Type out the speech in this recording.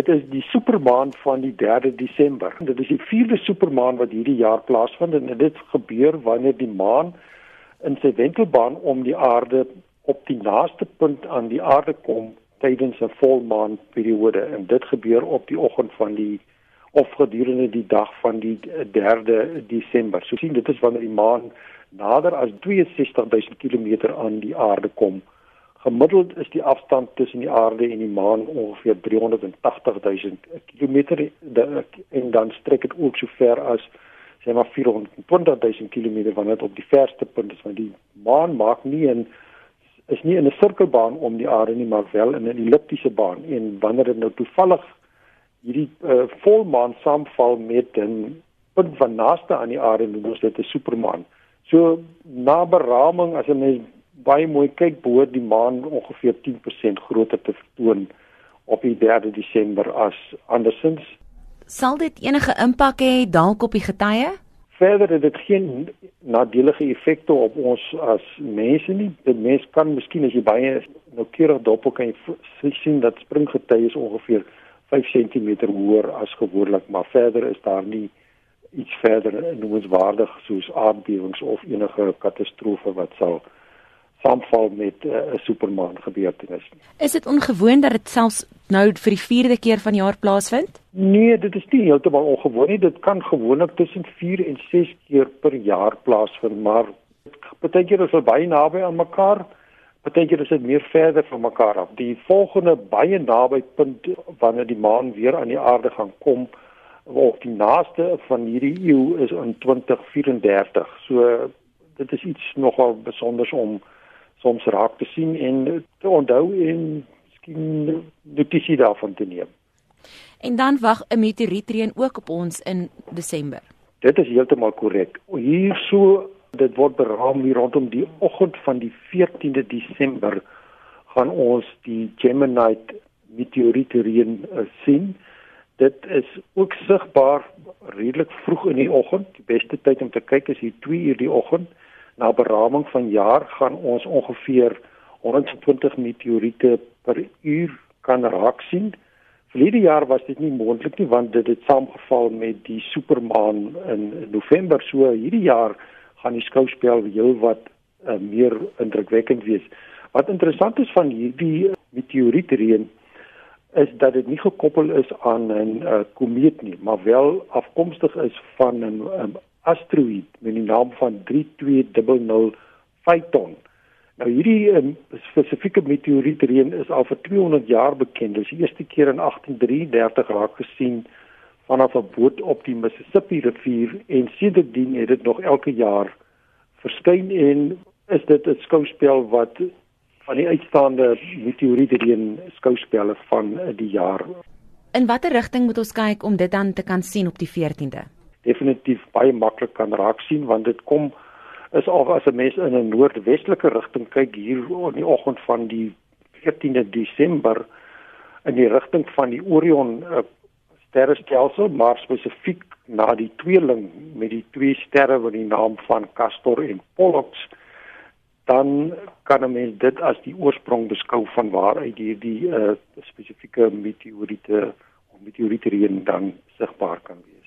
Dit is die supermaan van die 3de Desember. Dit is die 4de supermaan wat hierdie jaar plaasvind en dit gebeur wanneer die maan in sy wentelbaan om die aarde op die naaste punt aan die aarde kom tydens 'n volmaan periode en dit gebeur op die oggend van die of gedurende die dag van die 3de Desember. So sien dit is wanneer die maan nader as 62000 km aan die aarde kom. Gemiddeld is die afstand tussen die aarde en die maan ongeveer 380 000 km en dan strek dit ook so ver as sê maar 420 000 km wanneer dit op die verste punt is want die maan maak nie 'n is nie in 'n sirkelbaan om die aarde nie maar wel in 'n elliptiese baan en wanneer dit nou toevallig hierdie uh, volmaan saamval met 'n punt van naaste aan die aarde noem ons dit 'n supermaan. So na beraming as 'n mens baie mooi kyk behoort die maan ongeveer 10% groter te vertoon op die 3de Desember as andersins. Sal dit enige impak hê dalk op die getye? Verder het dit geen nadelige effekte op ons as mense nie. Die mens kan miskien as jy baie noukeurig dop kan sien dat springgetye is ongeveer 5 cm hoër as gewoonlik, maar verder is daar nie iets verder noemenswaardig soos aardbewings of enige katastrofe wat sal saamval met eh, 'n uh, supermaan gebeurtenis. Is dit ongewoon dat dit selfs nou vir die 4de keer van jaar plaasvind? Nee, dit is nie heeltemal ongewoon nie. Dit kan gewoonlik tussen 4 en 6 keer per jaar plaasvind, maar baie keer is dit baie naby aan mekaar. Baie keer is dit meer verder van mekaar af. Die volgende baie naby punt wanneer die maan weer aan die aarde gaan kom, of die naaste van hierdie eeu is in 2034. So dit is iets nogal besonders om soms raak te sien en te onthou en miskien notisie daarvan te neem. En dan wag 'n meteorietreën ook op ons in Desember. Dit is heeltemal korrek. Hier so dit word beraam hier rondom die oggend van die 14de Desember gaan ons die Gemini meteorietreën uh, sien. Dit is ook sigbaar redelik vroeg in die oggend. Die beste tyd om te kyk is hier 2 uur die oggend na beraming van jaar gaan ons ongeveer 120 meteoriete per uur kan raak sien. Verlede jaar was dit nie moontlik nie want dit het saamgeval met die supermaan in November. So hierdie jaar gaan die skouspel heelwat uh, meer indrukwekkend wees. Wat interessant is van hierdie meteorietreën is dat dit nie gekoppel is aan 'n uh, komeet nie, maar wel afkomstig is van 'n asteroïde met die naam van 3200 Phaeton. Nou hierdie um, spesifieke meteorietreën is al vir 200 jaar bekend. Dit is die eerste keer in 1833 raak gesien vanaf 'n boot op die Mississippi rivier en sedertdien het dit nog elke jaar verskyn en is dit 'n skouspel wat van die uitstaande meteorietreën skouspelle van die jaar. In watter rigting moet ons kyk om dit dan te kan sien op die 14de? Definitief baie maklik kan raak sien want dit kom is of as 'n mens in 'n noordwestelike rigting kyk hier in die oggend van die 14de Desember in die rigting van die Orion uh, sterrestelsel maar spesifiek na die tweeling met die twee sterre wat die naam van Castor en Pollux dan kan 'n mens dit as die oorsprong beskou van waaruit hierdie uh, spesifieke meteoriete of meteorietreën dan sigbaar kan wees